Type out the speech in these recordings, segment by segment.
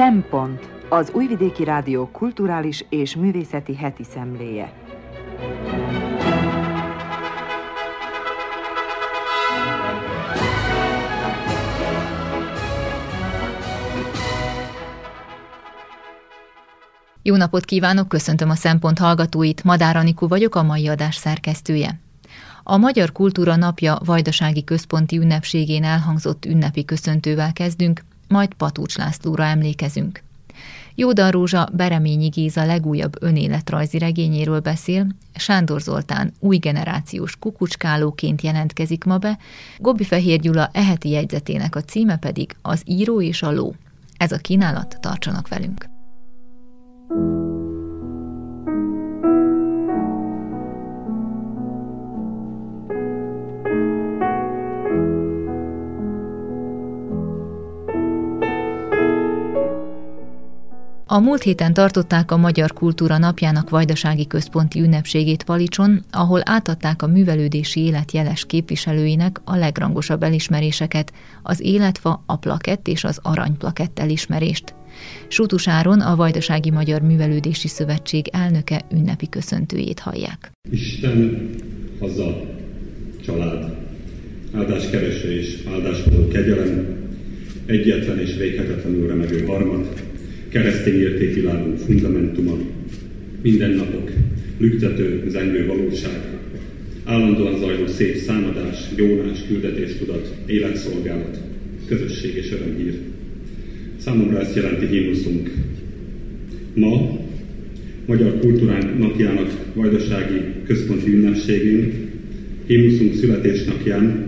Szempont az Újvidéki Rádió kulturális és művészeti heti szemléje. Jó napot kívánok, köszöntöm a Szempont hallgatóit, Madár Anikó vagyok, a mai adás szerkesztője. A Magyar Kultúra Napja Vajdasági Központi Ünnepségén elhangzott ünnepi köszöntővel kezdünk, majd Patúcs Lászlóra emlékezünk. Jódan Rózsa Bereményi Géza legújabb önéletrajzi regényéről beszél, Sándor Zoltán új generációs kukucskálóként jelentkezik ma be, Gobbi Fehér Gyula eheti jegyzetének a címe pedig Az író és a ló. Ez a kínálat, tartsanak velünk! thank you A múlt héten tartották a Magyar Kultúra Napjának Vajdasági Központi ünnepségét Palicson, ahol átadták a művelődési élet jeles képviselőinek a legrangosabb elismeréseket, az életfa, a plakett és az aranyplakett elismerést. Sútus a Vajdasági Magyar Művelődési Szövetség elnöke ünnepi köszöntőjét hallják. Isten, haza, család, áldáskereső és áldáskodó kegyelem, egyetlen és véghetetlenül remegő harmat, keresztény értékvilágunk fundamentuma, mindennapok, lüktető, zengő valóság, állandóan zajló szép számadás, jónás, küldetéstudat, életszolgálat, közösség és örömhír. Számomra ezt jelenti himnuszunk. Ma, Magyar Kultúránk napjának vajdasági központi ünnepségén, himnuszunk születésnapján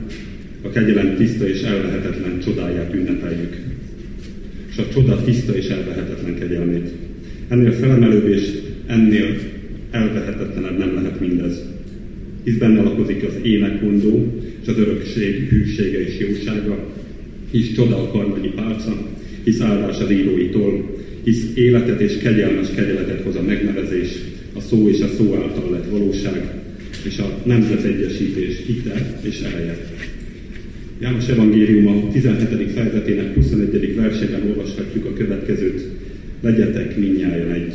a kegyelem tiszta és ellehetetlen csodáját ünnepeljük és a csoda tiszta és elvehetetlen kegyelmét. Ennél felemelőbb és ennél elvehetetlenebb nem lehet mindez. Hisz benne lakozik az énekmondó, és az örökség hűsége és jósága, hisz csoda a karmagyi pálca, hisz áldás az íróitól, hisz életet és kegyelmes kegyeletet hoz a megnevezés, a szó és a szó által lett valóság, és a nemzetegyesítés hite és ereje. János Evangélium a 17. fejezetének 21. versében olvashatjuk a következőt. Legyetek minnyáján egy.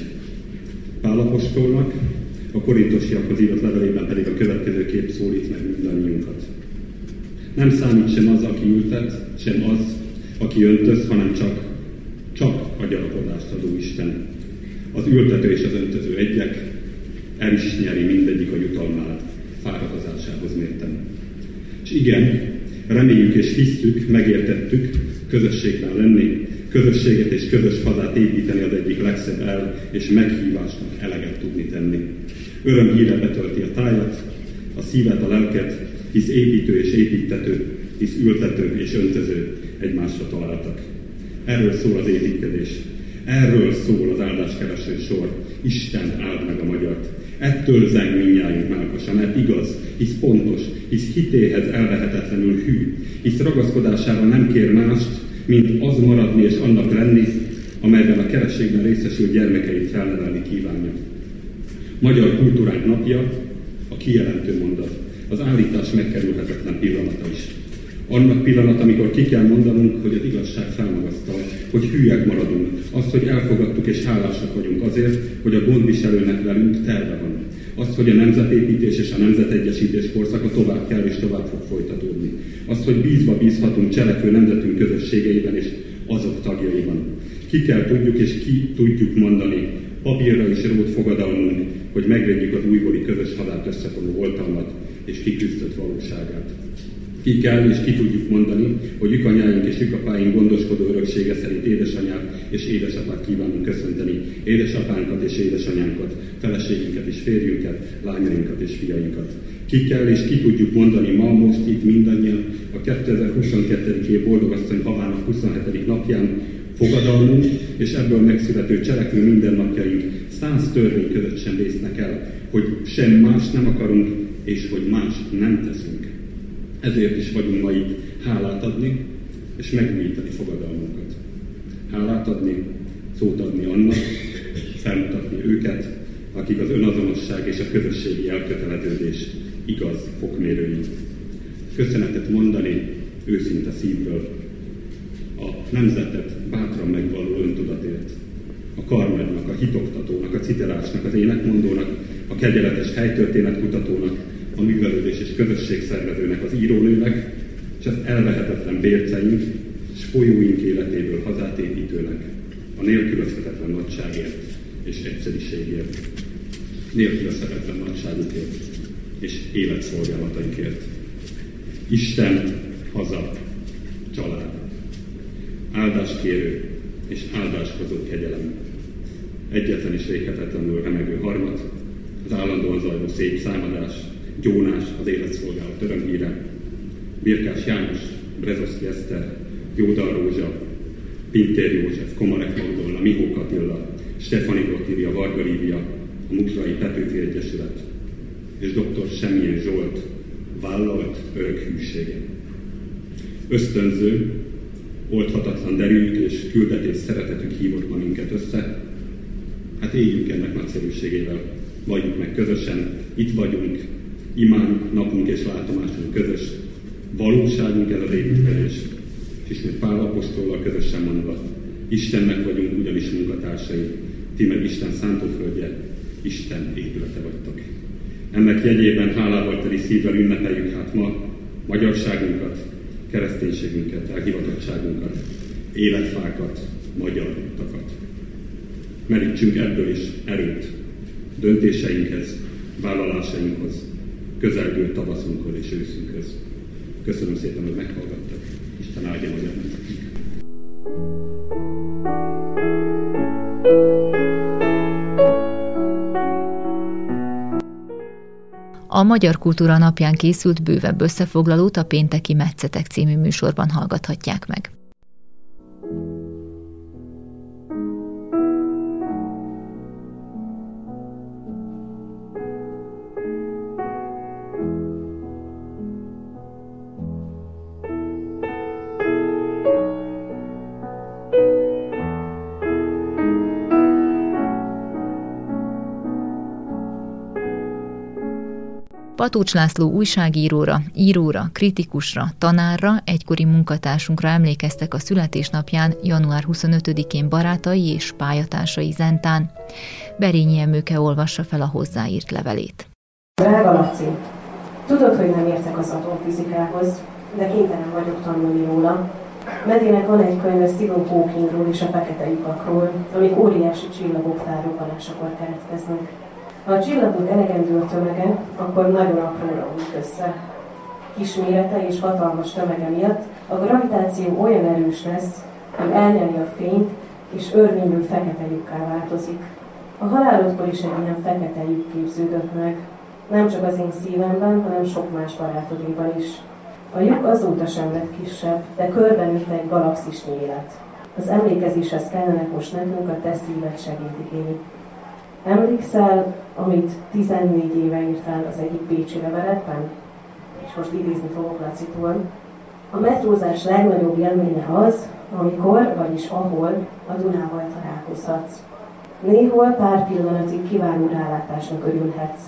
Pálapostolnak, a korintosiakhoz írott levelében pedig a következő kép szólít meg mindannyiunkat. Nem számít sem az, aki ültet, sem az, aki öntöz, hanem csak, csak a gyarapodást adó Isten. Az ültető és az öntöző egyek, el is nyeri mindegyik a jutalmát, fáradozásához mértem. És igen, Reméljük és hisztük, megértettük közösségben lenni, közösséget és közös hazát építeni az egyik legszebb el és meghívásnak eleget tudni tenni. Öröm híre betölti a tájat, a szívet, a lelket, hisz építő és építető, hisz ültető és öntöző egymásra találtak. Erről szól az építkezés. Erről szól az áldáskereső sor. Isten áld meg a magyart. Ettől zeng mindjárt melkosa, mert igaz, hisz pontos, hisz hitéhez elvehetetlenül hű, hisz ragaszkodására nem kér mást, mint az maradni és annak lenni, amelyben a kerességben részesült gyermekeit felnevelni kívánja. Magyar kultúránk napja a kijelentő mondat, az állítás megkerülhetetlen pillanata is. Annak pillanat, amikor ki kell mondanunk, hogy az igazság felmagasztal, hogy hülyek maradunk, azt, hogy elfogadtuk és hálásak vagyunk azért, hogy a gondviselőnek velünk terve van. Azt, hogy a nemzetépítés és a nemzetegyesítés korszaka tovább kell és tovább fog folytatódni. Azt, hogy bízva bízhatunk cselekvő nemzetünk közösségeiben és azok tagjaiban. Ki kell tudjuk és ki tudjuk mondani, papírra is rót fogadalmunk, hogy megvegyük az újbóli közös hadát összefogó oltalmat és kiküzdött valóságát. Ki kell és ki tudjuk mondani, hogy ükanyáink és ükapáink gondoskodó öröksége szerint édesanyát és édesapát kívánunk köszönteni, édesapánkat és édesanyánkat, feleségünket és férjünket, lányainkat és fiainkat. Ki kell és ki tudjuk mondani ma, most itt mindannyian, a 2022. év boldogasszony havának 27. napján, fogadalmunk és ebből megszülető cselekvő mindennapjaink száz törvény között sem vésznek el, hogy sem más nem akarunk, és hogy más nem teszünk. Ezért is vagyunk ma itt hálát adni, és megújítani fogadalmunkat. Hálát adni, szót adni annak, felmutatni őket, akik az önazonosság és a közösségi elköteleződés igaz fokmérői. Köszönetet mondani őszinte szívből a nemzetet bátran megvaló öntudatért, a karnagynak, a hitoktatónak, a citerásnak, az énekmondónak, a kegyeletes helytörténetkutatónak, a művelődés és közösségszervezőnek, az írónőnek, és az elvehetetlen bérceink és folyóink életéből hazát építőnek, a nélkülözhetetlen nagyságért és egyszeriségért, nélkülözhetetlen nagyságukért és életszolgálataikért. Isten, haza, család, áldáskérő és áldáskozó kegyelem, egyetlen és véghetetlenül remegő harmat, az állandóan zajló szép számadás, gyónás, az életszolgálat örömhíre, Birkás János, Brezoszki Eszter, Jódal Rózsa, Pintér József, Komarek Magdolna, Mihó Katilla, Stefani Grotíria, Varga Lívia, a Mutrai Petőfi Egyesület, és dr. Semmilyen Zsolt vállalt örök hűsége. Ösztönző, oldhatatlan derűjük és küldetés szeretetük hívott ma minket össze. Hát éljünk ennek nagyszerűségével, vagyunk meg közösen, itt vagyunk, imánk, napunk és látomásunk közös, valóságunk ez az építkezés. És ismét Pál Apostollal közösen mondva, Istennek vagyunk ugyanis munkatársai, ti meg Isten szántóföldje, Isten épülete vagytok. Ennek jegyében hálával teli szívvel ünnepeljük hát ma magyarságunkat, kereszténységünket, elhivatottságunkat, életfákat, magyar utakat. Merítsünk ebből is erőt döntéseinkhez, vállalásainkhoz, közelgő tavaszunkhoz és őszünkhöz. Köszönöm szépen, hogy meghallgattak. Isten áldja magyar A Magyar Kultúra napján készült bővebb összefoglalót a pénteki Metszetek című műsorban hallgathatják meg. Patucs László újságíróra, íróra, kritikusra, tanárra, egykori munkatársunkra emlékeztek a születésnapján január 25-én barátai és pályatársai Zentán. Berényi Emőke olvassa fel a hozzáírt levelét. Drága Laci, tudod, hogy nem értek az atomfizikához, de kénytelen vagyok tanulni róla. Medinek van egy könyve Stephen Hawkingról és a fekete lyukakról, amik óriási csillagok felrobbanásakor keletkeznek. Ha a csillagok elegendő a tömege, akkor nagyon apróra omlik össze. Kis mérete és hatalmas tömege miatt a gravitáció olyan erős lesz, hogy elnyeli a fényt, és örvényből fekete lyukká változik. A halálodkor is egy ilyen fekete lyuk képződött meg, nem csak az én szívemben, hanem sok más barátodéban is. A lyuk azóta sem lett kisebb, de körbenőtte egy galaxisnyi élet. Az emlékezéshez kellene most nekünk a te szíved segítik Emlékszel, amit 14 éve írtál az egyik Bécsi leveletben? És most idézni fogok Lacitól. A metrózás legnagyobb élménye az, amikor, vagyis ahol a Dunával találkozhatsz. Néhol pár pillanatig kiváló rálátásnak örülhetsz.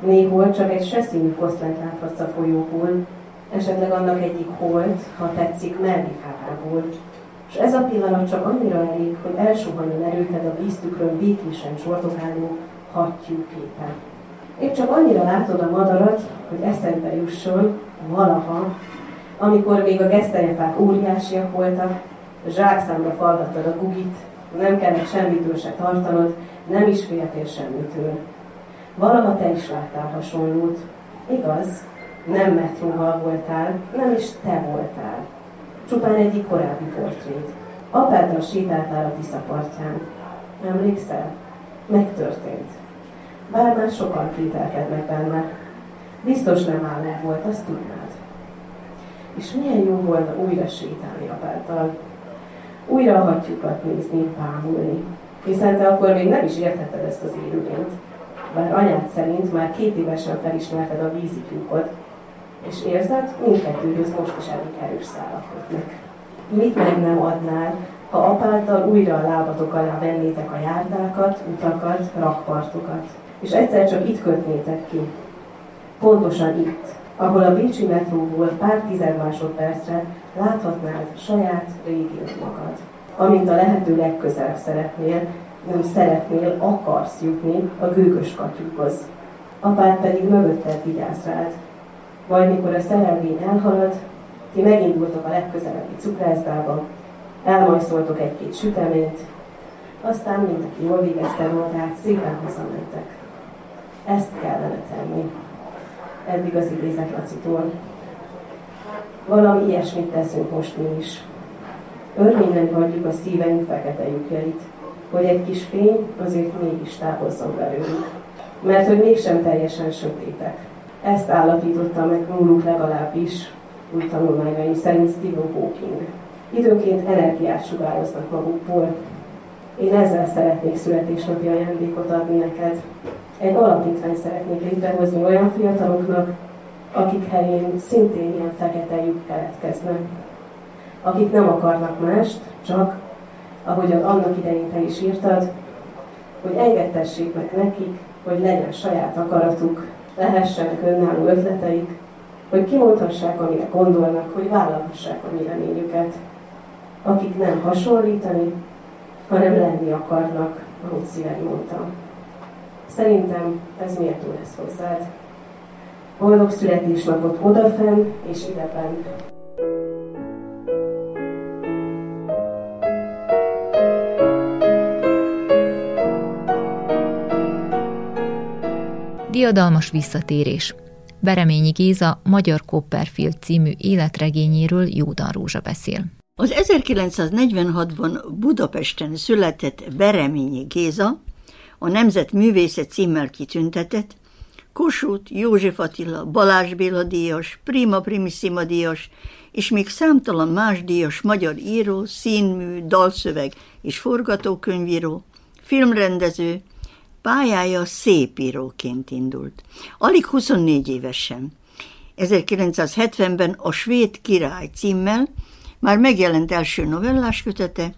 Néhol csak egy seszínű foszlányt láthatsz a folyóból, esetleg annak egyik holt, ha tetszik, mellékágából és ez a pillanat csak annyira elég, hogy elsuhanjon erőted a víztükről békésen csordogáló hattyúképen. Épp csak annyira látod a madarat, hogy eszedbe jusson valaha, amikor még a gesztenyefák óriásiak voltak, zsákszámra falgattad a gugit, nem kellett semmitől se tartanod, nem is féltél semmitől. Valaha te is láttál hasonlót. Igaz, nem metróval voltál, nem is te voltál csupán egyik korábbi portrét. Apáddal sétáltál a Tisza partján. Emlékszel? Megtörtént. Bár már sokan kételkednek benne. Biztos nem el volt, azt tudnád. És milyen jó volna újra sétálni apáddal. Újra a hattyúkat nézni, bámulni. Hiszen te akkor még nem is értheted ezt az élőlényt. Bár anyád szerint már két évesen felismerted a vízityúkot, és érzed, mindkettőhöz most is elég erős szálak kötnek. Mit meg nem adnál, ha apáddal újra a lábatok alá vennétek a járdákat, utakat, rakpartokat, és egyszer csak itt kötnétek ki. Pontosan itt, ahol a Bécsi metróból pár tized másodpercre láthatnád saját régiómakat, amint a lehető legközelebb szeretnél, nem szeretnél, akarsz jutni a gőgös katyúkhoz. Apád pedig mögötted vigyáz rád. Majd mikor a szerelvény elhalad, ti megindultok a legközelebbi cukrászdába, elmajszoltok egy-két süteményt, aztán mindenki jól végezte magát, szépen hazamentek. Ezt kellene tenni. Eddig az idézet Lacitól. Valami ilyesmit teszünk most mi is. Örvényen hagyjuk a szíveink fekete lyukjait, hogy egy kis fény azért mégis távozzon belőlük. Mert hogy mégsem teljesen sötétek. Ezt állapította meg róluk legalábbis új tanulmányaim szerint Stephen Hawking. Időnként energiát sugároznak magukból. Én ezzel szeretnék születésnapi ajándékot adni neked. Egy alapítvány szeretnék létrehozni olyan fiataloknak, akik helyén szintén ilyen fekete lyuk keletkeznek. Akik nem akarnak mást, csak, ahogyan annak idején te is írtad, hogy engedtessék meg nekik, hogy legyen saját akaratuk, lehessenek önálló ötleteik, hogy kimondhassák, amire gondolnak, hogy vállalhassák a véleményüket. Akik nem hasonlítani, hanem lenni akarnak, ahogy Szilárd mondta. Szerintem ez méltó lesz hozzád. Boldog születésnapot odafenn és ideben. Diadalmas visszatérés. Bereményi Géza Magyar Copperfield című életregényéről Jódan Rózsa beszél. Az 1946-ban Budapesten született Bereményi Géza, a Nemzet Művészet címmel kitüntetett, Kossuth, József Attila, Balázs Béla díjas, Prima Primissima díjas, és még számtalan más díjas magyar író, színmű, dalszöveg és forgatókönyvíró, filmrendező, pályája szépíróként indult. Alig 24 évesen. 1970-ben a Svéd király címmel már megjelent első novellás kötete,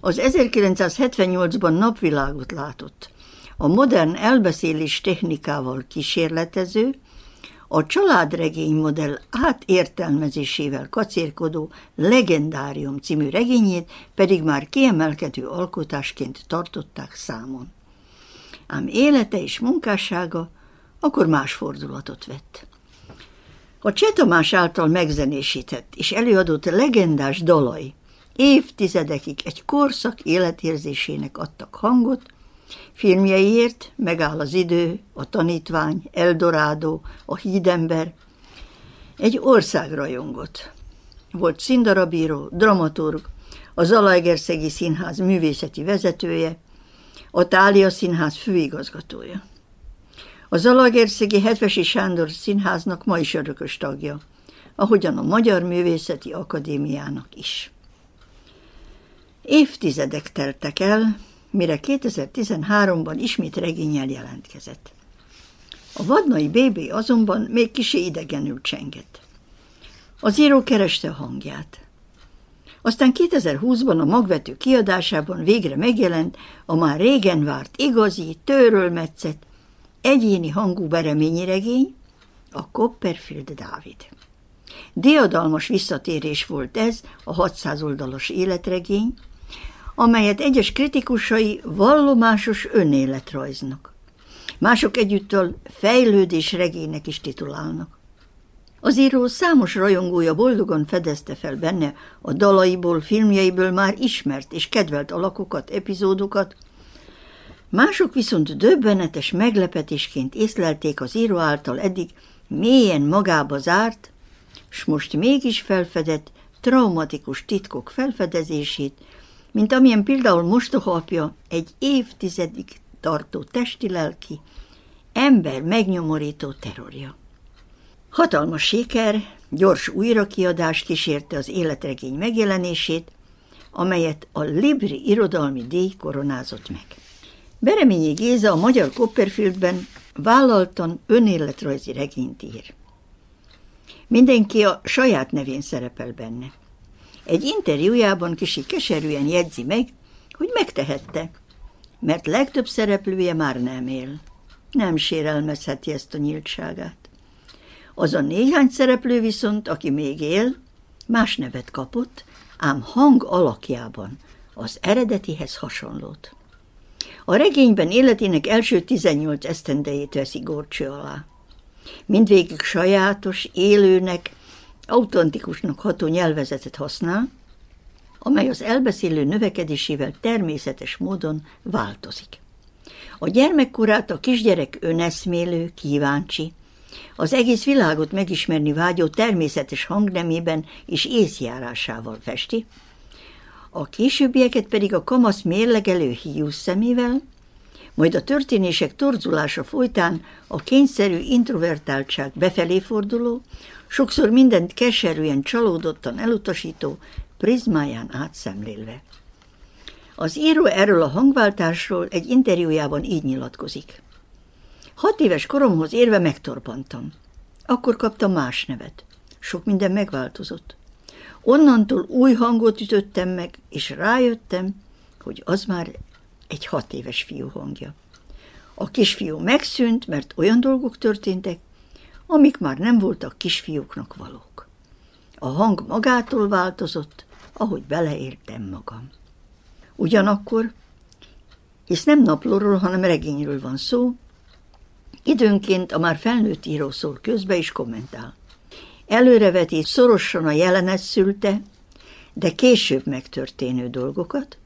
az 1978-ban napvilágot látott. A modern elbeszélés technikával kísérletező, a családregény modell átértelmezésével kacérkodó Legendárium című regényét pedig már kiemelkedő alkotásként tartották számon. Ám élete és munkássága akkor más fordulatot vett. A Csetamás által megzenésített és előadott legendás dalai évtizedekig egy korszak életérzésének adtak hangot, filmjeiért megáll az idő, a tanítvány, Eldorádó, a hídember, egy ország rajongott. Volt színdarabíró, dramaturg, a Zalaegerszegi Színház művészeti vezetője, a Tália Színház főigazgatója. A Zalaegerszegi Hetvesi Sándor Színháznak ma is örökös tagja, ahogyan a Magyar Művészeti Akadémiának is. Évtizedek teltek el, mire 2013-ban ismét regényel jelentkezett. A vadnai bébi azonban még kisé idegenül csengett. Az író kereste a hangját. Aztán 2020-ban a magvető kiadásában végre megjelent a már régen várt igazi, metszett, egyéni hangú bereményi regény, a Copperfield Dávid. Diadalmas visszatérés volt ez a 600 oldalas életregény, amelyet egyes kritikusai vallomásos önéletrajznak. Mások együttől fejlődés regénynek is titulálnak. Az író számos rajongója boldogan fedezte fel benne a dalaiból, filmjeiből már ismert és kedvelt alakokat, epizódokat, mások viszont döbbenetes meglepetésként észlelték az író által eddig mélyen magába zárt, s most mégis felfedett traumatikus titkok felfedezését, mint amilyen például mostoha apja egy évtizedig tartó testi-lelki, ember megnyomorító terrorja. Hatalmas siker, gyors újrakiadás kísérte az életregény megjelenését, amelyet a Libri Irodalmi Díj koronázott meg. Bereményi Géza a Magyar Copperfieldben vállaltan önéletrajzi regényt ír. Mindenki a saját nevén szerepel benne. Egy interjújában kisi keserűen jegyzi meg, hogy megtehette, mert legtöbb szereplője már nem él. Nem sérelmezheti ezt a nyíltságát. Az a néhány szereplő viszont, aki még él, más nevet kapott, ám hang alakjában az eredetihez hasonlót. A regényben életének első 18 esztendejét veszi górcső alá. Mindvégig sajátos, élőnek, autentikusnak ható nyelvezetet használ, amely az elbeszélő növekedésével természetes módon változik. A gyermekkorát a kisgyerek öneszmélő, kíváncsi, az egész világot megismerni vágyó természetes hangnemében és észjárásával festi, a későbbieket pedig a kamasz mérlegelő hiú szemével, majd a történések torzulása folytán a kényszerű introvertáltság befelé forduló, sokszor mindent keserűen, csalódottan elutasító prizmáján átszemlélve. Az író erről a hangváltásról egy interjújában így nyilatkozik. Hat éves koromhoz érve megtorpantam. Akkor kaptam más nevet. Sok minden megváltozott. Onnantól új hangot ütöttem meg, és rájöttem, hogy az már egy hat éves fiú hangja. A kisfiú megszűnt, mert olyan dolgok történtek, amik már nem voltak kisfiúknak valók. A hang magától változott, ahogy beleértem magam. Ugyanakkor, hisz nem naplóról, hanem regényről van szó, időnként a már felnőtt író szól közbe is kommentál. Előreveti szorosan a jelenet szülte, de később megtörténő dolgokat,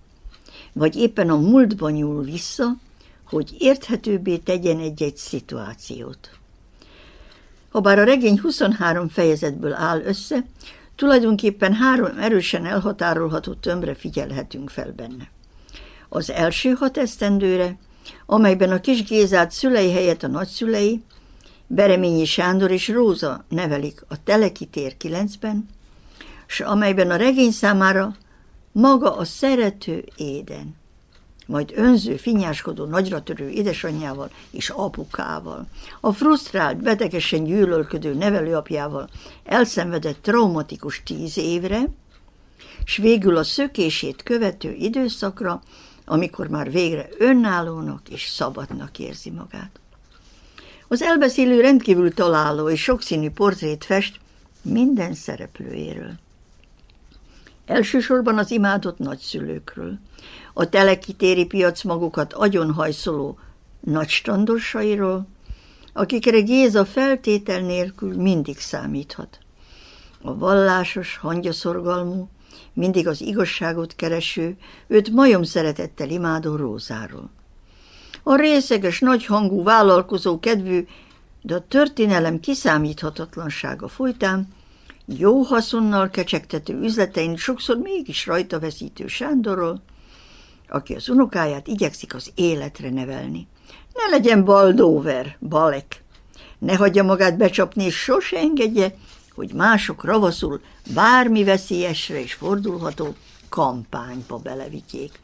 vagy éppen a múltban nyúl vissza, hogy érthetőbbé tegyen egy-egy szituációt. Habár a regény 23 fejezetből áll össze, tulajdonképpen három erősen elhatárolható tömbre figyelhetünk fel benne. Az első hat esztendőre, amelyben a kis Gézát szülei helyett a nagyszülei, Bereményi Sándor és Róza nevelik a Telekitér 9-ben, s amelyben a regény számára maga a szerető éden, majd önző, finyáskodó, nagyra törő édesanyjával és apukával, a frusztrált, betegesen gyűlölködő nevelőapjával elszenvedett traumatikus tíz évre, s végül a szökését követő időszakra, amikor már végre önállónak és szabadnak érzi magát. Az elbeszélő rendkívül találó és sokszínű portrét fest minden szereplőjéről. Elsősorban az imádott nagyszülőkről, a telekitéri piac magukat agyonhajszoló nagystandosairól, akikre Géza feltétel nélkül mindig számíthat. A vallásos, hangyaszorgalmú, mindig az igazságot kereső, őt majom szeretettel imádó Rózáról. A részeges, nagyhangú, vállalkozó kedvű, de a történelem kiszámíthatatlansága folytán jó haszonnal kecsegtető üzletein sokszor mégis rajta veszítő Sándorról, aki az unokáját igyekszik az életre nevelni. Ne legyen baldóver, balek. Ne hagyja magát becsapni, és sose engedje, hogy mások ravaszul bármi veszélyesre és fordulható kampányba belevigyék.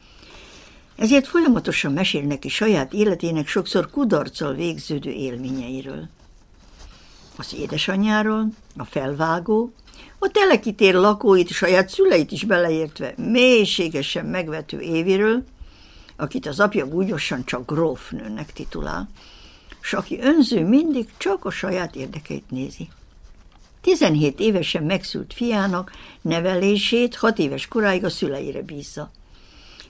Ezért folyamatosan mesél neki saját életének sokszor kudarccal végződő élményeiről. Az édesanyjáról, a felvágó, a telekitér lakóit, saját szüleit is beleértve mélységesen megvető Éviről, akit az apja gúnyosan csak grófnőnek titulál, s aki önző mindig csak a saját érdekeit nézi. 17 évesen megszült fiának nevelését hat éves koráig a szüleire bízza.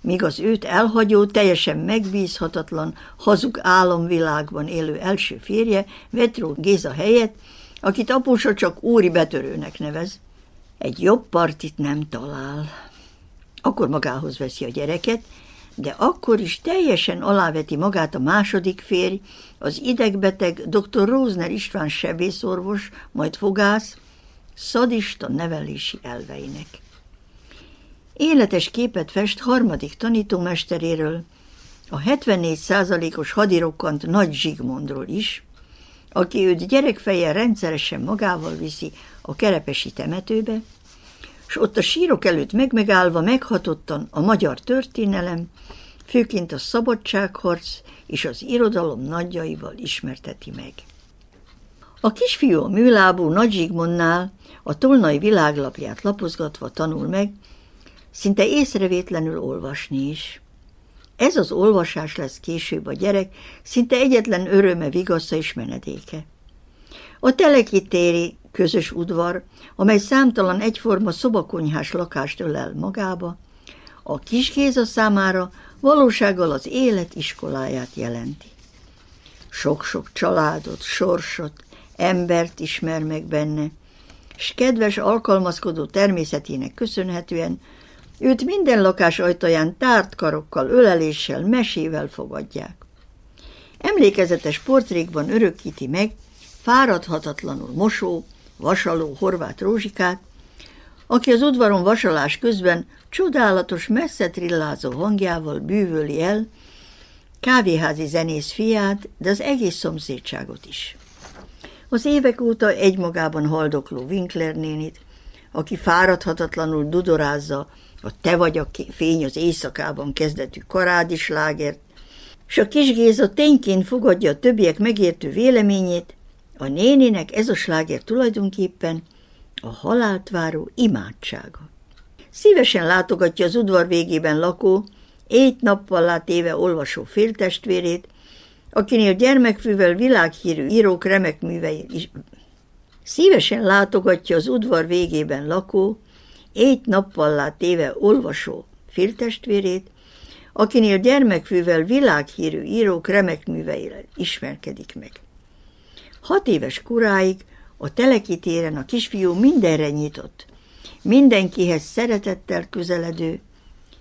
Míg az őt elhagyó, teljesen megbízhatatlan, hazug álomvilágban élő első férje, Vetró Géza helyett, akit apusa csak úri betörőnek nevez, egy jobb partit nem talál. Akkor magához veszi a gyereket, de akkor is teljesen aláveti magát a második férj, az idegbeteg dr. Rózner István sebészorvos, majd fogász, szadista nevelési elveinek. Életes képet fest harmadik tanítómesteréről, a 74 százalékos hadirokkant Nagy Zsigmondról is, aki őt gyerekfeje rendszeresen magával viszi a kerepesi temetőbe, és ott a sírok előtt megmegállva meghatottan a magyar történelem, főként a szabadságharc és az irodalom nagyjaival ismerteti meg. A kisfiú a műlábú Nagy Zsigmondnál a tolnai világlapját lapozgatva tanul meg, szinte észrevétlenül olvasni is. Ez az olvasás lesz később a gyerek szinte egyetlen öröme, vigasza és menedéke. A telekitéri közös udvar, amely számtalan egyforma szobakonyhás lakást ölel magába, a kis Géza számára valósággal az élet iskoláját jelenti. Sok-sok családot, sorsot, embert ismer meg benne, s kedves alkalmazkodó természetének köszönhetően őt minden lakás ajtaján tárt karokkal, öleléssel, mesével fogadják. Emlékezetes portrékban örökíti meg fáradhatatlanul mosó, vasaló horvát rózsikát, aki az udvaron vasalás közben csodálatos, messze trillázó hangjával bűvöli el kávéházi zenész fiát, de az egész szomszédságot is. Az évek óta egymagában haldokló Winkler nénit, aki fáradhatatlanul dudorázza a Te vagy a fény az éjszakában kezdetű karádislágert, s a kis Géza tényként fogadja a többiek megértő véleményét, a néninek ez a sláger tulajdonképpen a halált váró imádsága. Szívesen látogatja az udvar végében lakó, ét nappal lát éve olvasó féltestvérét, akinél gyermekfűvel világhírű írók remek művei is. Szívesen látogatja az udvar végében lakó, ét nappal lát éve olvasó féltestvérét, akinél gyermekfűvel világhírű írók remek műveire ismerkedik meg. Hat éves koráig a telekitéren a kisfiú mindenre nyitott, mindenkihez szeretettel közeledő,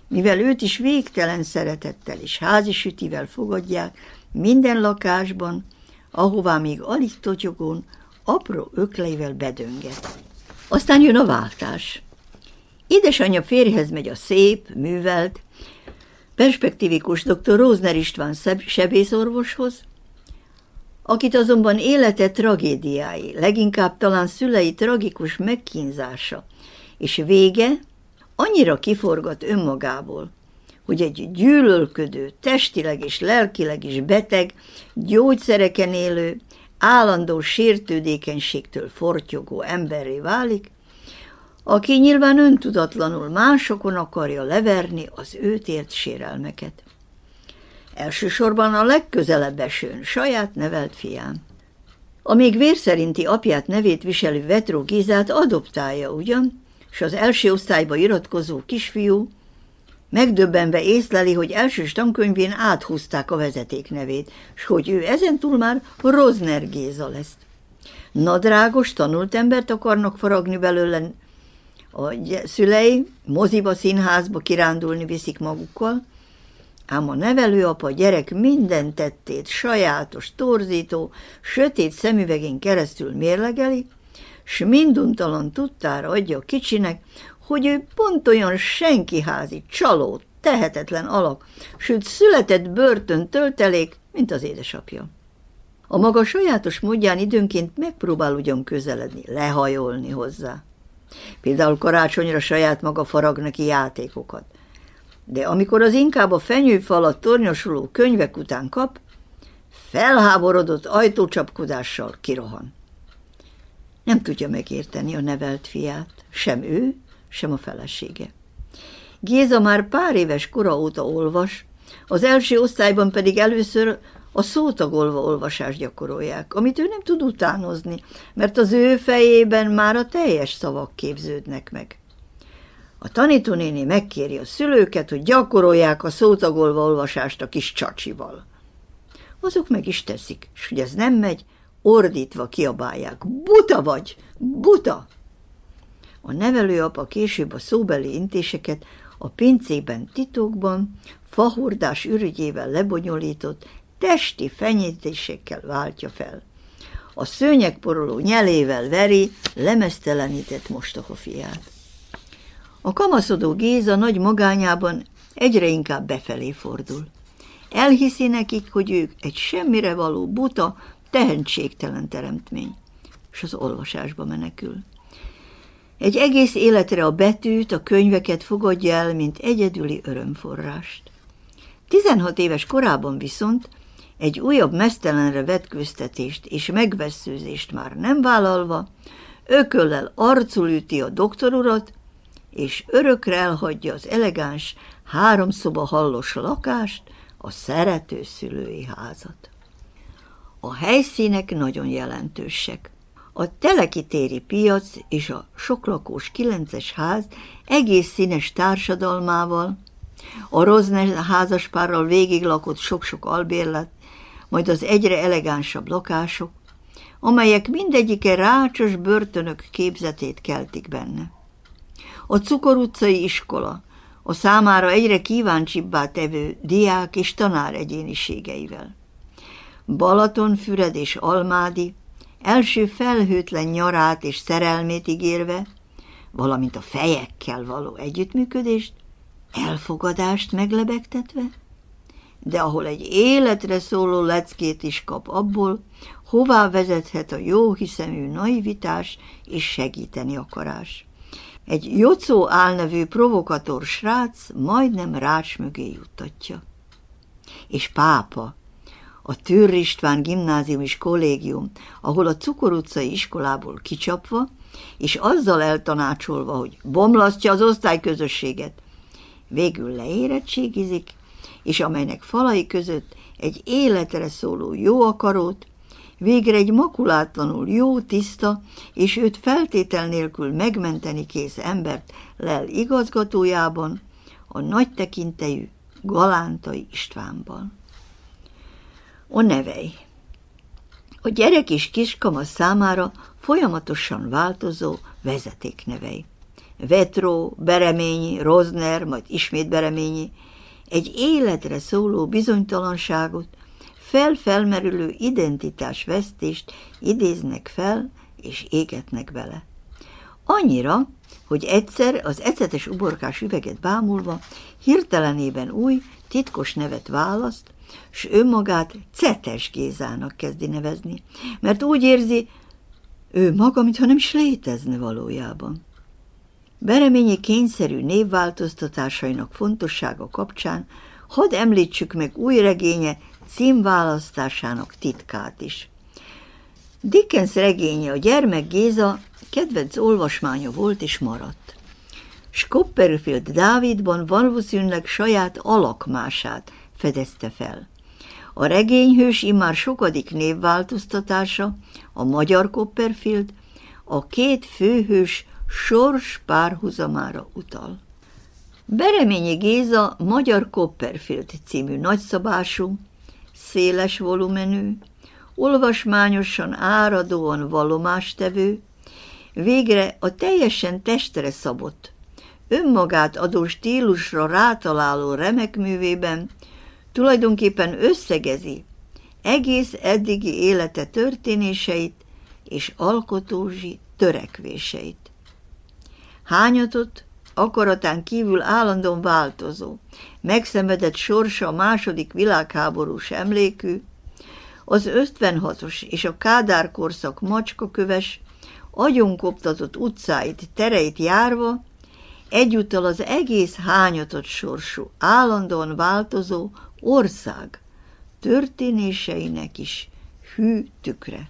mivel őt is végtelen szeretettel és házi sütivel fogadják minden lakásban, ahová még alig totyogón, apró ökleivel bedönget. Aztán jön a váltás. Édesanyja férjhez megy a szép, művelt, perspektívikus dr. Rózner István sebészorvoshoz, akit azonban élete tragédiái, leginkább talán szülei tragikus megkínzása, és vége annyira kiforgat önmagából, hogy egy gyűlölködő, testileg és lelkileg is beteg, gyógyszereken élő, állandó sértődékenységtől fortyogó emberré válik, aki nyilván öntudatlanul másokon akarja leverni az őt ért sérelmeket. Elsősorban a legközelebb esőn, saját nevelt fián. A még vérszerinti apját nevét viselő Vetró Gézát adoptálja ugyan, és az első osztályba iratkozó kisfiú megdöbbenve észleli, hogy elsős tankönyvén áthúzták a vezeték nevét, s hogy ő ezentúl már Rozner Géza lesz. Nadrágos, tanult embert akarnak faragni belőle, a szülei moziba, színházba kirándulni viszik magukkal, ám a nevelőapa gyerek minden tettét sajátos, torzító, sötét szemüvegén keresztül mérlegeli, s minduntalan tudtára adja a kicsinek, hogy ő pont olyan senkiházi, csaló, tehetetlen alak, sőt született börtön töltelék, mint az édesapja. A maga sajátos módján időnként megpróbál ugyan közeledni, lehajolni hozzá. Például karácsonyra saját maga farag neki játékokat. De amikor az inkább a fenyőfalat tornyosuló könyvek után kap, felháborodott ajtócsapkodással kirohan. Nem tudja megérteni a nevelt fiát, sem ő, sem a felesége. Géza már pár éves kora óta olvas, az első osztályban pedig először a szótagolva olvasást gyakorolják, amit ő nem tud utánozni, mert az ő fejében már a teljes szavak képződnek meg. A tanítónéni megkéri a szülőket, hogy gyakorolják a szótagolva olvasást a kis csacsival. Azok meg is teszik, és hogy ez nem megy, ordítva kiabálják. Buta vagy! Buta! A nevelőapa később a szóbeli intéseket a pincében titokban, fahordás ürügyével lebonyolított, testi fenyítésekkel váltja fel. A szőnyegporoló nyelével veri lemeztelenített mostoha fiát. A kamaszodó Géza nagy magányában egyre inkább befelé fordul. Elhiszi nekik, hogy ők egy semmire való buta, tehetségtelen teremtmény, és az olvasásba menekül. Egy egész életre a betűt, a könyveket fogadja el, mint egyedüli örömforrást. 16 éves korában viszont egy újabb mesztelenre vetkőztetést és megveszőzést már nem vállalva, ököllel arcul a doktorurat, és örökre elhagyja az elegáns, háromszoba hallos lakást, a szerető szülői házat. A helyszínek nagyon jelentősek. A telekitéri piac és a soklakós kilences ház egész színes társadalmával, a Rozner házaspárral végig lakott sok-sok albérlet, majd az egyre elegánsabb lakások, amelyek mindegyike rácsos börtönök képzetét keltik benne. A Cukor utcai iskola, a számára egyre kíváncsibbá tevő diák és tanár egyéniségeivel. Balatonfüred és Almádi első felhőtlen nyarát és szerelmét ígérve, valamint a fejekkel való együttműködést, elfogadást meglebegtetve, de ahol egy életre szóló leckét is kap abból, hová vezethet a jó hiszemű naivitás és segíteni akarás. Egy Jocó álnevű provokator srác majdnem rács mögé juttatja. És pápa, a Tűr István gimnázium és kollégium, ahol a Cukor utcai iskolából kicsapva, és azzal eltanácsolva, hogy bomlasztja az osztályközösséget, végül leérettségizik, és amelynek falai között egy életre szóló jó akarót, végre egy makulátlanul jó, tiszta, és őt feltétel nélkül megmenteni kész embert lel igazgatójában, a nagy tekintejű Galántai Istvánban. A nevei A gyerek és kiskama számára folyamatosan változó vezetéknevei. Vetró, Bereményi, Rozner, majd ismét Bereményi, egy életre szóló bizonytalanságot, felfelmerülő identitásvesztést idéznek fel és égetnek bele. Annyira, hogy egyszer az ecetes uborkás üveget bámulva hirtelenében új, titkos nevet választ, s önmagát Cetes Gézának kezdi nevezni, mert úgy érzi, ő maga, mintha nem is létezne valójában. Bereményi kényszerű névváltoztatásainak fontossága kapcsán hadd említsük meg új regénye címválasztásának titkát is. Dickens regénye a gyermek Géza kedvenc olvasmánya volt és maradt. Scopperfield Dávidban valószínűleg saját alakmását fedezte fel. A regényhős immár sokadik névváltoztatása, a magyar Copperfield, a két főhős sors párhuzamára utal. Bereményi Géza Magyar Copperfield című nagyszabású, széles volumenű, olvasmányosan áradóan valomástevő, végre a teljesen testre szabott, önmagát adó stílusra rátaláló remek művében tulajdonképpen összegezi egész eddigi élete történéseit és alkotózsi törekvéseit. Hányatott, akaratán kívül állandóan változó, megszenvedett sorsa a második világháborús emlékű, az 56-os és a Kádár korszak macskaköves, agyonkoptatott utcáit, tereit járva, egyúttal az egész hányatott sorsú, állandóan változó ország történéseinek is hű tükre.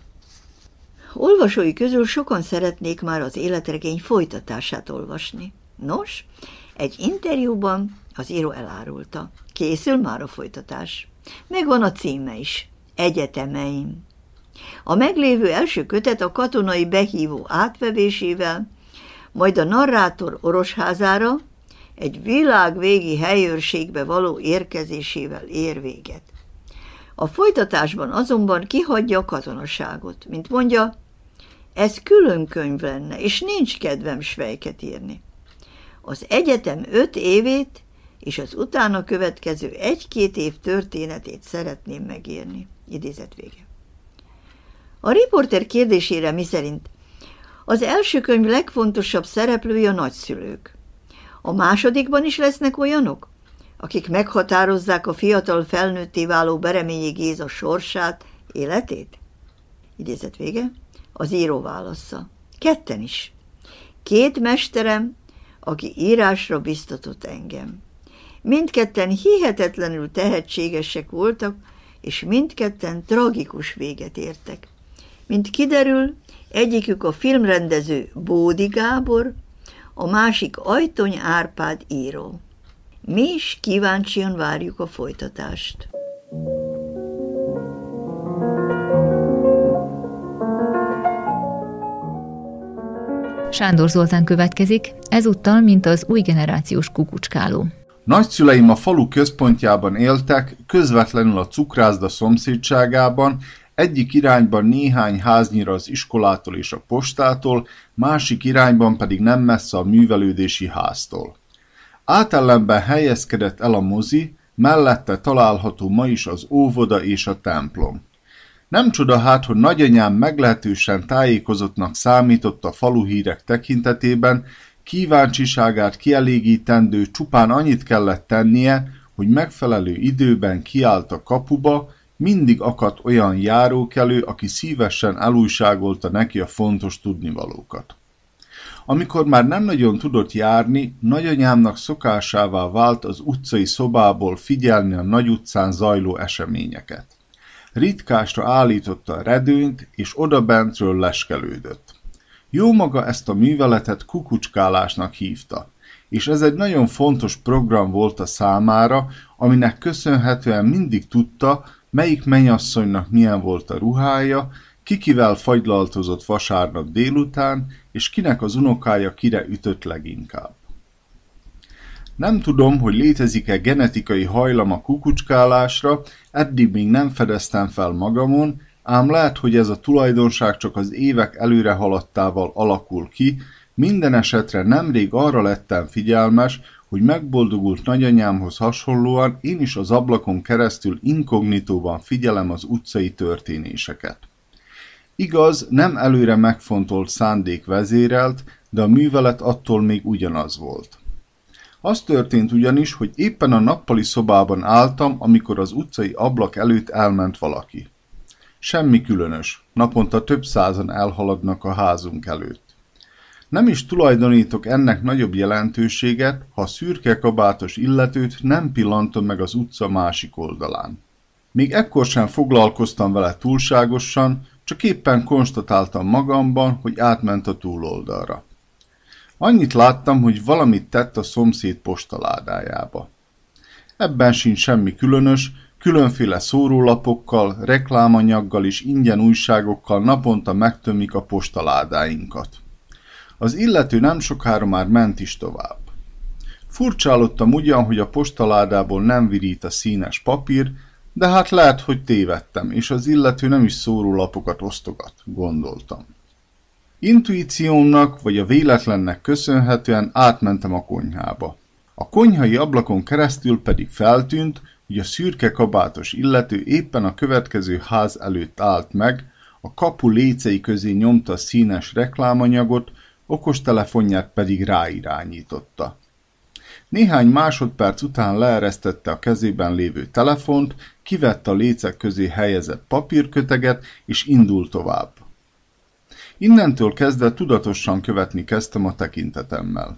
Olvasói közül sokan szeretnék már az életregény folytatását olvasni. Nos, egy interjúban az író elárulta. Készül már a folytatás. Megvan a címe is. Egyetemeim. A meglévő első kötet a katonai behívó átvevésével, majd a narrátor orosházára egy világvégi helyőrségbe való érkezésével ér véget. A folytatásban azonban kihagyja a katonaságot, mint mondja, ez külön könyv lenne, és nincs kedvem svejket írni. Az egyetem öt évét és az utána következő egy-két év történetét szeretném megírni. Idézet vége. A riporter kérdésére miszerint az első könyv legfontosabb szereplője a nagyszülők. A másodikban is lesznek olyanok, akik meghatározzák a fiatal felnőtté váló Bereményi Géza sorsát, életét? Idézet vége. Az író válasza. Ketten is. Két mesterem, aki írásra biztatott engem. Mindketten hihetetlenül tehetségesek voltak, és mindketten tragikus véget értek. Mint kiderül, egyikük a filmrendező Bódi Gábor, a másik Ajtony Árpád író. Mi is kíváncsian várjuk a folytatást. Sándor Zoltán következik, ezúttal, mint az új generációs kukucskáló. Nagyszüleim a falu központjában éltek, közvetlenül a cukrászda szomszédságában, egyik irányban néhány háznyira az iskolától és a postától, másik irányban pedig nem messze a művelődési háztól. Átellenben helyezkedett el a mozi, mellette található ma is az óvoda és a templom. Nem csoda hát, hogy nagyanyám meglehetősen tájékozottnak számított a faluhírek tekintetében, kíváncsiságát kielégítendő csupán annyit kellett tennie, hogy megfelelő időben kiállt a kapuba, mindig akadt olyan járókelő, aki szívesen elújságolta neki a fontos tudnivalókat. Amikor már nem nagyon tudott járni, nagyanyámnak szokásává vált az utcai szobából figyelni a nagy utcán zajló eseményeket. Ritkásra állította a redőnyt, és odabentről leskelődött. Jó maga ezt a műveletet kukucskálásnak hívta, és ez egy nagyon fontos program volt a számára, aminek köszönhetően mindig tudta, melyik menyasszonynak milyen volt a ruhája, kikivel fagylaltozott vasárnap délután, és kinek az unokája kire ütött leginkább. Nem tudom, hogy létezik-e genetikai hajlam a kukucskálásra, eddig még nem fedeztem fel magamon, ám lehet, hogy ez a tulajdonság csak az évek előre haladtával alakul ki, minden esetre nemrég arra lettem figyelmes, hogy megboldogult nagyanyámhoz hasonlóan én is az ablakon keresztül inkognitóban figyelem az utcai történéseket. Igaz, nem előre megfontolt szándék vezérelt, de a művelet attól még ugyanaz volt. Az történt ugyanis, hogy éppen a nappali szobában álltam, amikor az utcai ablak előtt elment valaki. Semmi különös, naponta több százan elhaladnak a házunk előtt. Nem is tulajdonítok ennek nagyobb jelentőséget, ha szürke kabátos illetőt nem pillantom meg az utca másik oldalán. Még ekkor sem foglalkoztam vele túlságosan, csak éppen konstatáltam magamban, hogy átment a túloldalra. Annyit láttam, hogy valamit tett a szomszéd postaládájába. Ebben sincs semmi különös, különféle szórólapokkal, reklámanyaggal és ingyen újságokkal naponta megtömik a postaládáinkat. Az illető nem sokára már ment is tovább. Furcsálottam ugyan, hogy a postaládából nem virít a színes papír, de hát lehet, hogy tévedtem, és az illető nem is szórólapokat osztogat, gondoltam. Intuíciómnak vagy a véletlennek köszönhetően átmentem a konyhába. A konyhai ablakon keresztül pedig feltűnt, hogy a szürke kabátos illető éppen a következő ház előtt állt meg, a kapu lécei közé nyomta színes reklámanyagot, okostelefonját pedig ráirányította. Néhány másodperc után leeresztette a kezében lévő telefont, kivette a lécek közé helyezett papírköteget, és indult tovább. Innentől kezdve tudatosan követni kezdtem a tekintetemmel.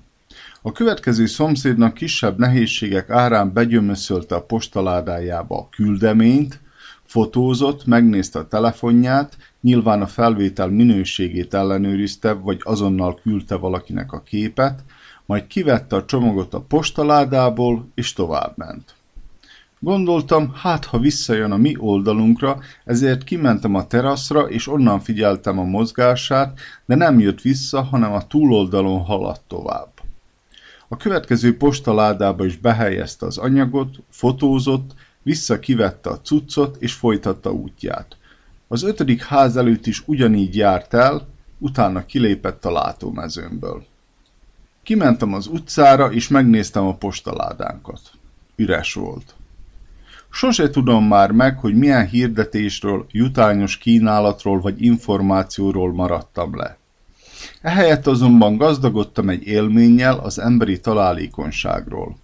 A következő szomszédnak kisebb nehézségek árán begyömöszölte a postaládájába a küldeményt, fotózott, megnézte a telefonját, nyilván a felvétel minőségét ellenőrizte, vagy azonnal küldte valakinek a képet, majd kivette a csomagot a postaládából, és továbbment. Gondoltam, hát ha visszajön a mi oldalunkra, ezért kimentem a teraszra, és onnan figyeltem a mozgását, de nem jött vissza, hanem a túloldalon haladt tovább. A következő postaládába is behelyezte az anyagot, fotózott, vissza kivette a cuccot, és folytatta útját. Az ötödik ház előtt is ugyanígy járt el, utána kilépett a látómezőmből. Kimentem az utcára, és megnéztem a postaládánkat. Üres volt. Sose tudom már meg, hogy milyen hirdetésről, jutányos kínálatról vagy információról maradtam le. Ehelyett azonban gazdagodtam egy élménnyel az emberi találékonyságról.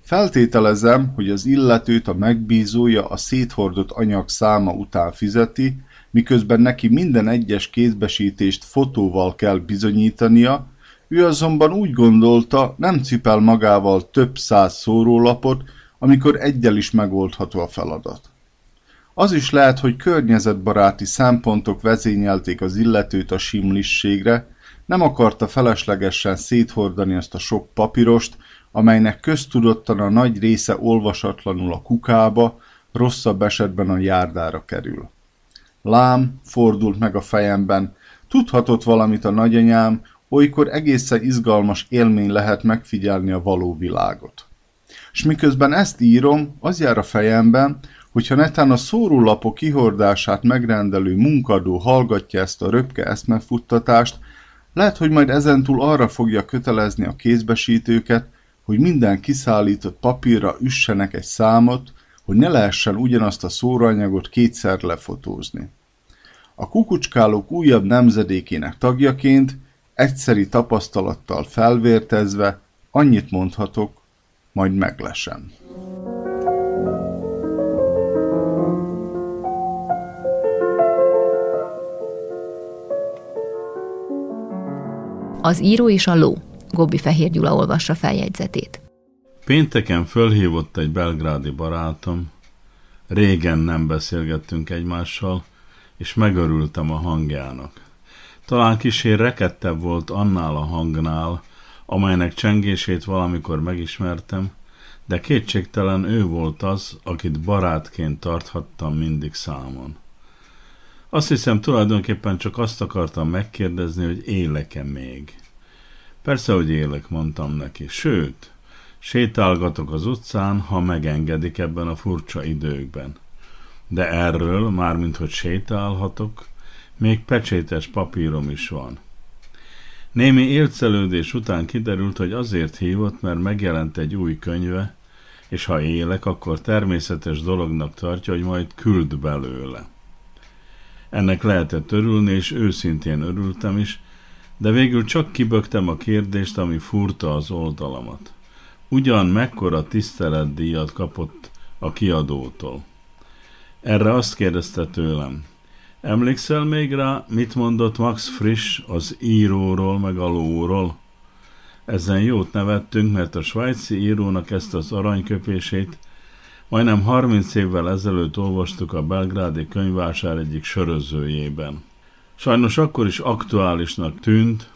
Feltételezem, hogy az illetőt a megbízója a széthordott anyag száma után fizeti, miközben neki minden egyes kézbesítést fotóval kell bizonyítania, ő azonban úgy gondolta, nem cipel magával több száz szórólapot, amikor egyel is megoldható a feladat. Az is lehet, hogy környezetbaráti szempontok vezényelték az illetőt a simlisségre, nem akarta feleslegesen széthordani ezt a sok papírost, amelynek köztudottan a nagy része olvasatlanul a kukába, rosszabb esetben a járdára kerül. Lám, fordult meg a fejemben, tudhatott valamit a nagyanyám, olykor egészen izgalmas élmény lehet megfigyelni a való világot. És miközben ezt írom, az jár a fejemben, hogyha netán a szórólapok kihordását megrendelő munkadó hallgatja ezt a röpke eszmefuttatást, lehet, hogy majd ezentúl arra fogja kötelezni a kézbesítőket, hogy minden kiszállított papírra üssenek egy számot, hogy ne lehessen ugyanazt a szóraanyagot kétszer lefotózni. A kukucskálók újabb nemzedékének tagjaként, egyszeri tapasztalattal felvértezve, annyit mondhatok, majd meglesem. Az író és a ló. Gobbi Fehér Gyula olvassa feljegyzetét. Pénteken fölhívott egy belgrádi barátom, régen nem beszélgettünk egymással, és megörültem a hangjának. Talán kisé rekettebb volt annál a hangnál, amelynek csengését valamikor megismertem, de kétségtelen ő volt az, akit barátként tarthattam mindig számon. Azt hiszem tulajdonképpen csak azt akartam megkérdezni, hogy élek-e még. Persze, hogy élek, mondtam neki. Sőt, sétálgatok az utcán, ha megengedik ebben a furcsa időkben. De erről, mármint hogy sétálhatok, még pecsétes papírom is van. Némi élcelődés után kiderült, hogy azért hívott, mert megjelent egy új könyve, és ha élek, akkor természetes dolognak tartja, hogy majd küld belőle. Ennek lehetett örülni, és őszintén örültem is, de végül csak kibögtem a kérdést, ami furta az oldalamat. Ugyan mekkora tiszteletdíjat kapott a kiadótól? Erre azt kérdezte tőlem. Emlékszel még rá, mit mondott Max Frisch az íróról meg a lóról? Ezen jót nevettünk, mert a svájci írónak ezt az aranyköpését majdnem 30 évvel ezelőtt olvastuk a belgrádi könyvásár egyik sörözőjében. Sajnos akkor is aktuálisnak tűnt,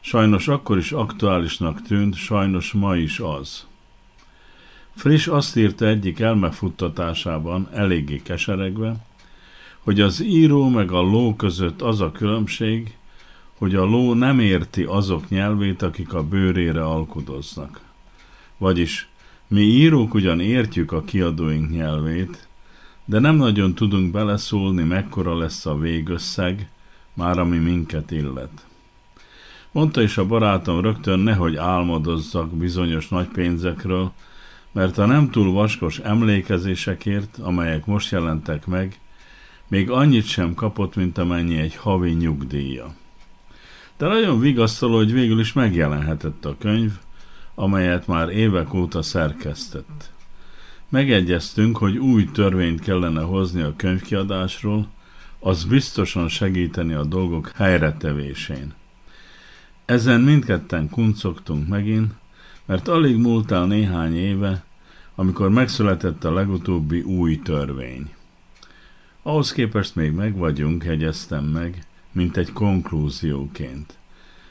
sajnos akkor is aktuálisnak tűnt, sajnos ma is az. Friss azt írta egyik elmefuttatásában, eléggé keseregve, hogy az író meg a ló között az a különbség, hogy a ló nem érti azok nyelvét, akik a bőrére alkudoznak. Vagyis mi írók ugyan értjük a kiadóink nyelvét, de nem nagyon tudunk beleszólni, mekkora lesz a végösszeg, már ami minket illet. Mondta is a barátom rögtön nehogy álmodozzak bizonyos nagy pénzekről, mert a nem túl vaskos emlékezésekért, amelyek most jelentek meg, még annyit sem kapott, mint amennyi egy havi nyugdíja. De nagyon vigasztaló, hogy végül is megjelenhetett a könyv, amelyet már évek óta szerkesztett. Megegyeztünk, hogy új törvényt kellene hozni a könyvkiadásról, az biztosan segíteni a dolgok helyretevésén. Ezen mindketten kuncogtunk megint, mert alig múlt el néhány éve, amikor megszületett a legutóbbi új törvény. Ahhoz képest még meg vagyunk, hegyeztem meg, mint egy konklúzióként.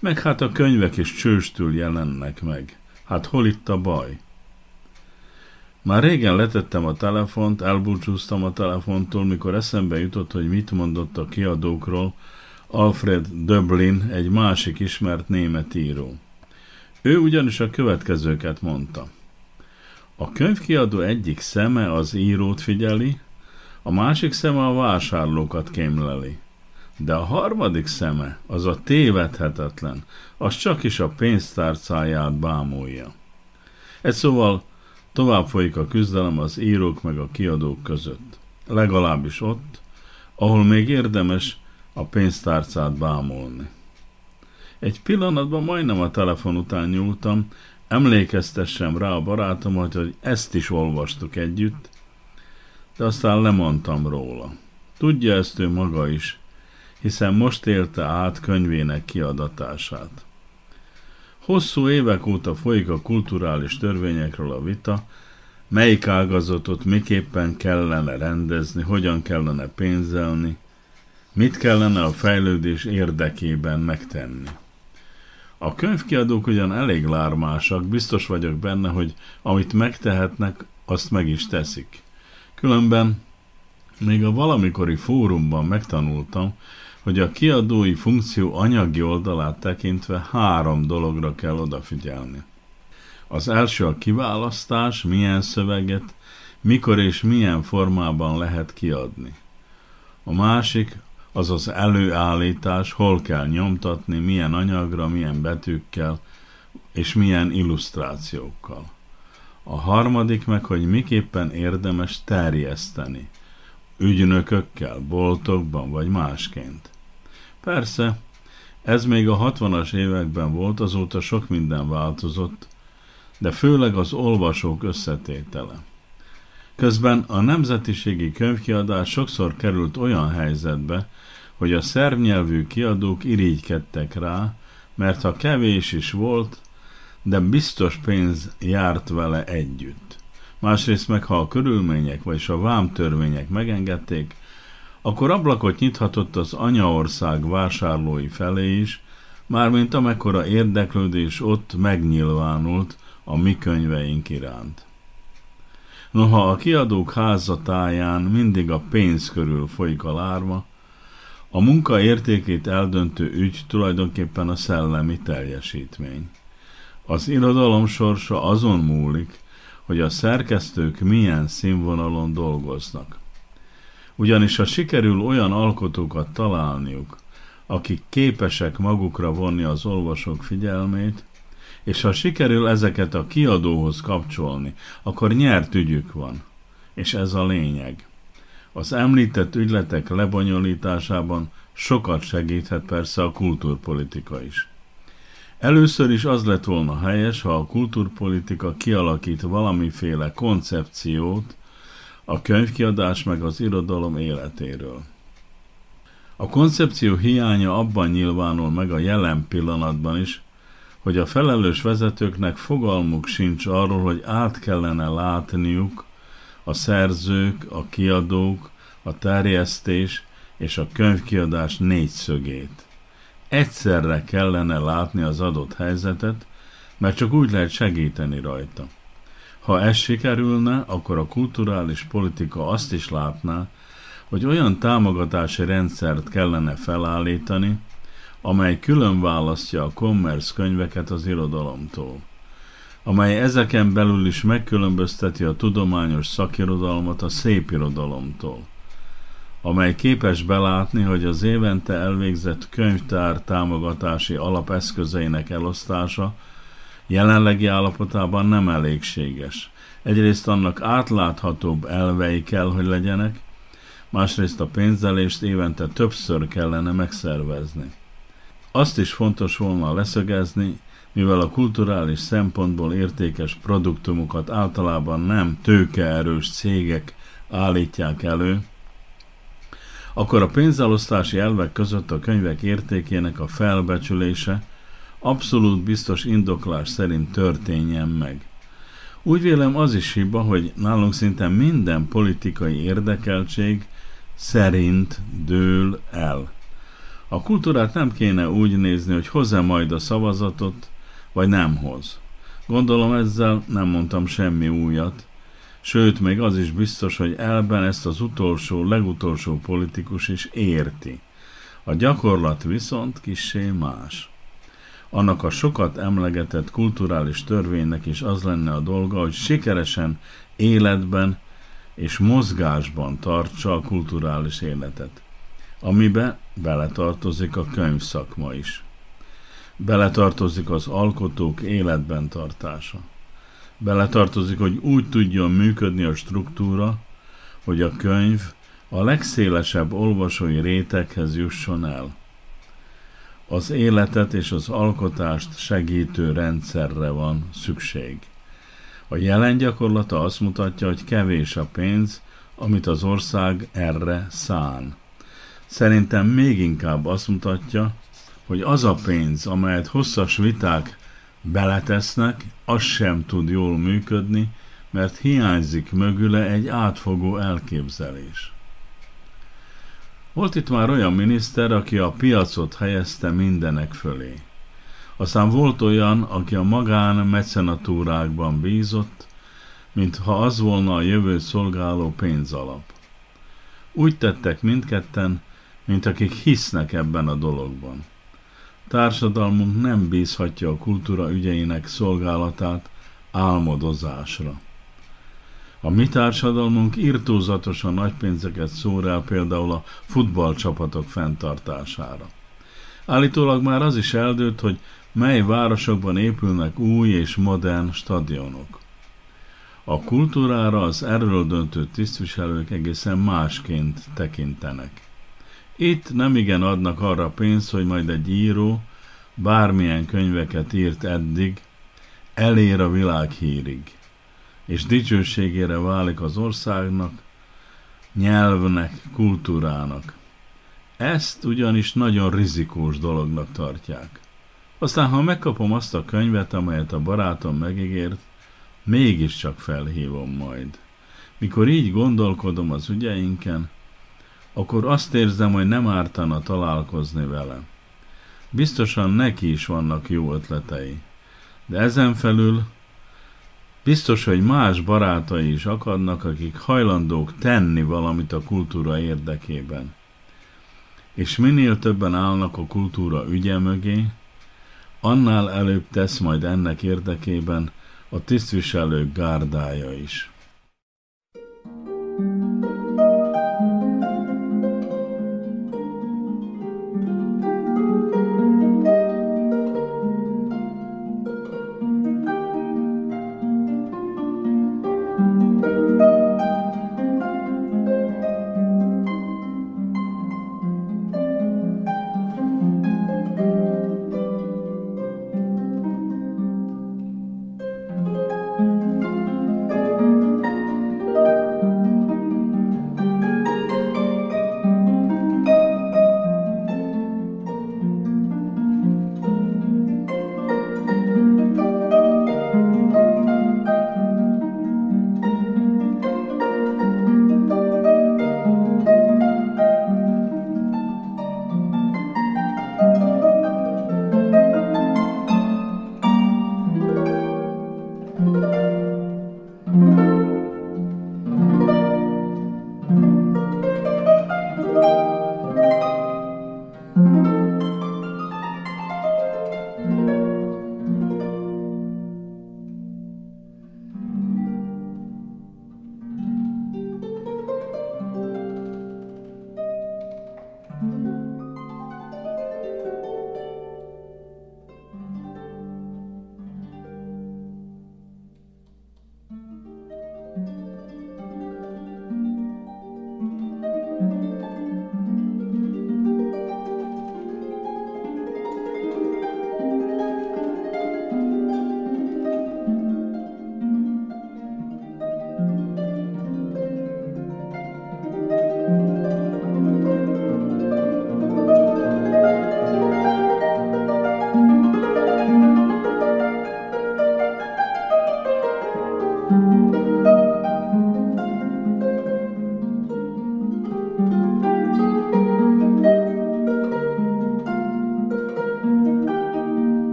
Meg hát a könyvek is csőstül jelennek meg. Hát hol itt a baj? Már régen letettem a telefont, elbúcsúztam a telefontól, mikor eszembe jutott, hogy mit mondott a kiadókról Alfred Döblin, egy másik ismert német író. Ő ugyanis a következőket mondta. A könyvkiadó egyik szeme az írót figyeli, a másik szeme a vásárlókat kémleli. De a harmadik szeme, az a tévedhetetlen, az csak is a pénztárcáját bámulja. Egy szóval tovább folyik a küzdelem az írók meg a kiadók között. Legalábbis ott, ahol még érdemes a pénztárcát bámulni. Egy pillanatban majdnem a telefon után nyúltam, emlékeztessem rá a barátomat, hogy ezt is olvastuk együtt, de aztán lemondtam róla. Tudja ezt ő maga is, hiszen most élte át könyvének kiadatását. Hosszú évek óta folyik a kulturális törvényekről a vita, melyik ágazatot miképpen kellene rendezni, hogyan kellene pénzelni, mit kellene a fejlődés érdekében megtenni. A könyvkiadók ugyan elég lármásak, biztos vagyok benne, hogy amit megtehetnek, azt meg is teszik. Különben még a valamikori fórumban megtanultam, hogy a kiadói funkció anyagi oldalát tekintve három dologra kell odafigyelni. Az első a kiválasztás, milyen szöveget, mikor és milyen formában lehet kiadni. A másik az az előállítás, hol kell nyomtatni, milyen anyagra, milyen betűkkel, és milyen illusztrációkkal. A harmadik meg, hogy miképpen érdemes terjeszteni, ügynökökkel, boltokban vagy másként. Persze, ez még a 60-as években volt, azóta sok minden változott, de főleg az olvasók összetétele. Közben a nemzetiségi könyvkiadás sokszor került olyan helyzetbe, hogy a szervnyelvű kiadók irigykedtek rá, mert ha kevés is volt, de biztos pénz járt vele együtt. Másrészt meg, ha a körülmények vagyis a vámtörvények megengedték, akkor ablakot nyithatott az anyaország vásárlói felé is, mármint amekkora érdeklődés ott megnyilvánult a mi könyveink iránt. Noha a kiadók házatáján mindig a pénz körül folyik a lárma, a munka értékét eldöntő ügy tulajdonképpen a szellemi teljesítmény. Az irodalom sorsa azon múlik, hogy a szerkesztők milyen színvonalon dolgoznak. Ugyanis ha sikerül olyan alkotókat találniuk, akik képesek magukra vonni az olvasók figyelmét, és ha sikerül ezeket a kiadóhoz kapcsolni, akkor nyert ügyük van. És ez a lényeg. Az említett ügyletek lebonyolításában sokat segíthet persze a kultúrpolitika is. Először is az lett volna helyes, ha a kultúrpolitika kialakít valamiféle koncepciót a könyvkiadás meg az irodalom életéről. A koncepció hiánya abban nyilvánul meg a jelen pillanatban is, hogy a felelős vezetőknek fogalmuk sincs arról, hogy át kellene látniuk a szerzők, a kiadók, a terjesztés és a könyvkiadás négyszögét. Egyszerre kellene látni az adott helyzetet, mert csak úgy lehet segíteni rajta. Ha ez sikerülne, akkor a kulturális politika azt is látná, hogy olyan támogatási rendszert kellene felállítani, amely külön választja a commerce könyveket az irodalomtól, amely ezeken belül is megkülönbözteti a tudományos szakirodalmat a szépirodalomtól, amely képes belátni, hogy az évente elvégzett könyvtár támogatási alapeszközeinek elosztása jelenlegi állapotában nem elégséges. Egyrészt annak átláthatóbb elvei kell, hogy legyenek, másrészt a pénzelést évente többször kellene megszervezni. Azt is fontos volna leszögezni, mivel a kulturális szempontból értékes produktumokat általában nem tőkeerős cégek állítják elő, akkor a pénzelosztási elvek között a könyvek értékének a felbecsülése abszolút biztos indoklás szerint történjen meg. Úgy vélem az is hiba, hogy nálunk szinte minden politikai érdekeltség szerint dől el. A kultúrát nem kéne úgy nézni, hogy hoz-e majd a szavazatot, vagy nem hoz. Gondolom ezzel nem mondtam semmi újat, sőt, még az is biztos, hogy elben ezt az utolsó, legutolsó politikus is érti. A gyakorlat viszont kissé más. Annak a sokat emlegetett kulturális törvénynek is az lenne a dolga, hogy sikeresen életben és mozgásban tartsa a kulturális életet amibe beletartozik a könyvszakma is. Beletartozik az alkotók életben tartása. Beletartozik, hogy úgy tudjon működni a struktúra, hogy a könyv a legszélesebb olvasói réteghez jusson el. Az életet és az alkotást segítő rendszerre van szükség. A jelen gyakorlata azt mutatja, hogy kevés a pénz, amit az ország erre szán. Szerintem még inkább azt mutatja, hogy az a pénz, amelyet hosszas viták beletesznek, az sem tud jól működni, mert hiányzik mögüle egy átfogó elképzelés. Volt itt már olyan miniszter, aki a piacot helyezte mindenek fölé. Aztán volt olyan, aki a magán mecenatúrákban bízott, mintha az volna a jövő szolgáló pénzalap. Úgy tettek mindketten, mint akik hisznek ebben a dologban. Társadalmunk nem bízhatja a kultúra ügyeinek szolgálatát álmodozásra. A mi társadalmunk irtózatosan nagy pénzeket szór el például a futballcsapatok fenntartására. Állítólag már az is eldőlt, hogy mely városokban épülnek új és modern stadionok. A kultúrára az erről döntő tisztviselők egészen másként tekintenek. Itt nem igen adnak arra pénzt, hogy majd egy író bármilyen könyveket írt eddig, elér a világ hírig, és dicsőségére válik az országnak, nyelvnek, kultúrának. Ezt ugyanis nagyon rizikós dolognak tartják. Aztán, ha megkapom azt a könyvet, amelyet a barátom megígért, mégiscsak felhívom majd. Mikor így gondolkodom az ügyeinken, akkor azt érzem, hogy nem ártana találkozni vele. Biztosan neki is vannak jó ötletei. De ezen felül biztos, hogy más barátai is akadnak, akik hajlandók tenni valamit a kultúra érdekében. És minél többen állnak a kultúra ügye mögé, annál előbb tesz majd ennek érdekében a tisztviselők gárdája is.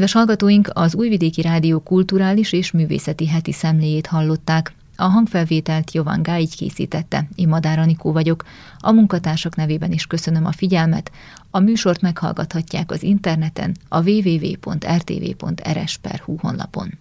Kedves hallgatóink, az Újvidéki Rádió kulturális és művészeti heti szemléjét hallották. A hangfelvételt Jovan Gáigy készítette, én Madár Anikó vagyok. A munkatársak nevében is köszönöm a figyelmet. A műsort meghallgathatják az interneten a www.rtv.rs.hu honlapon.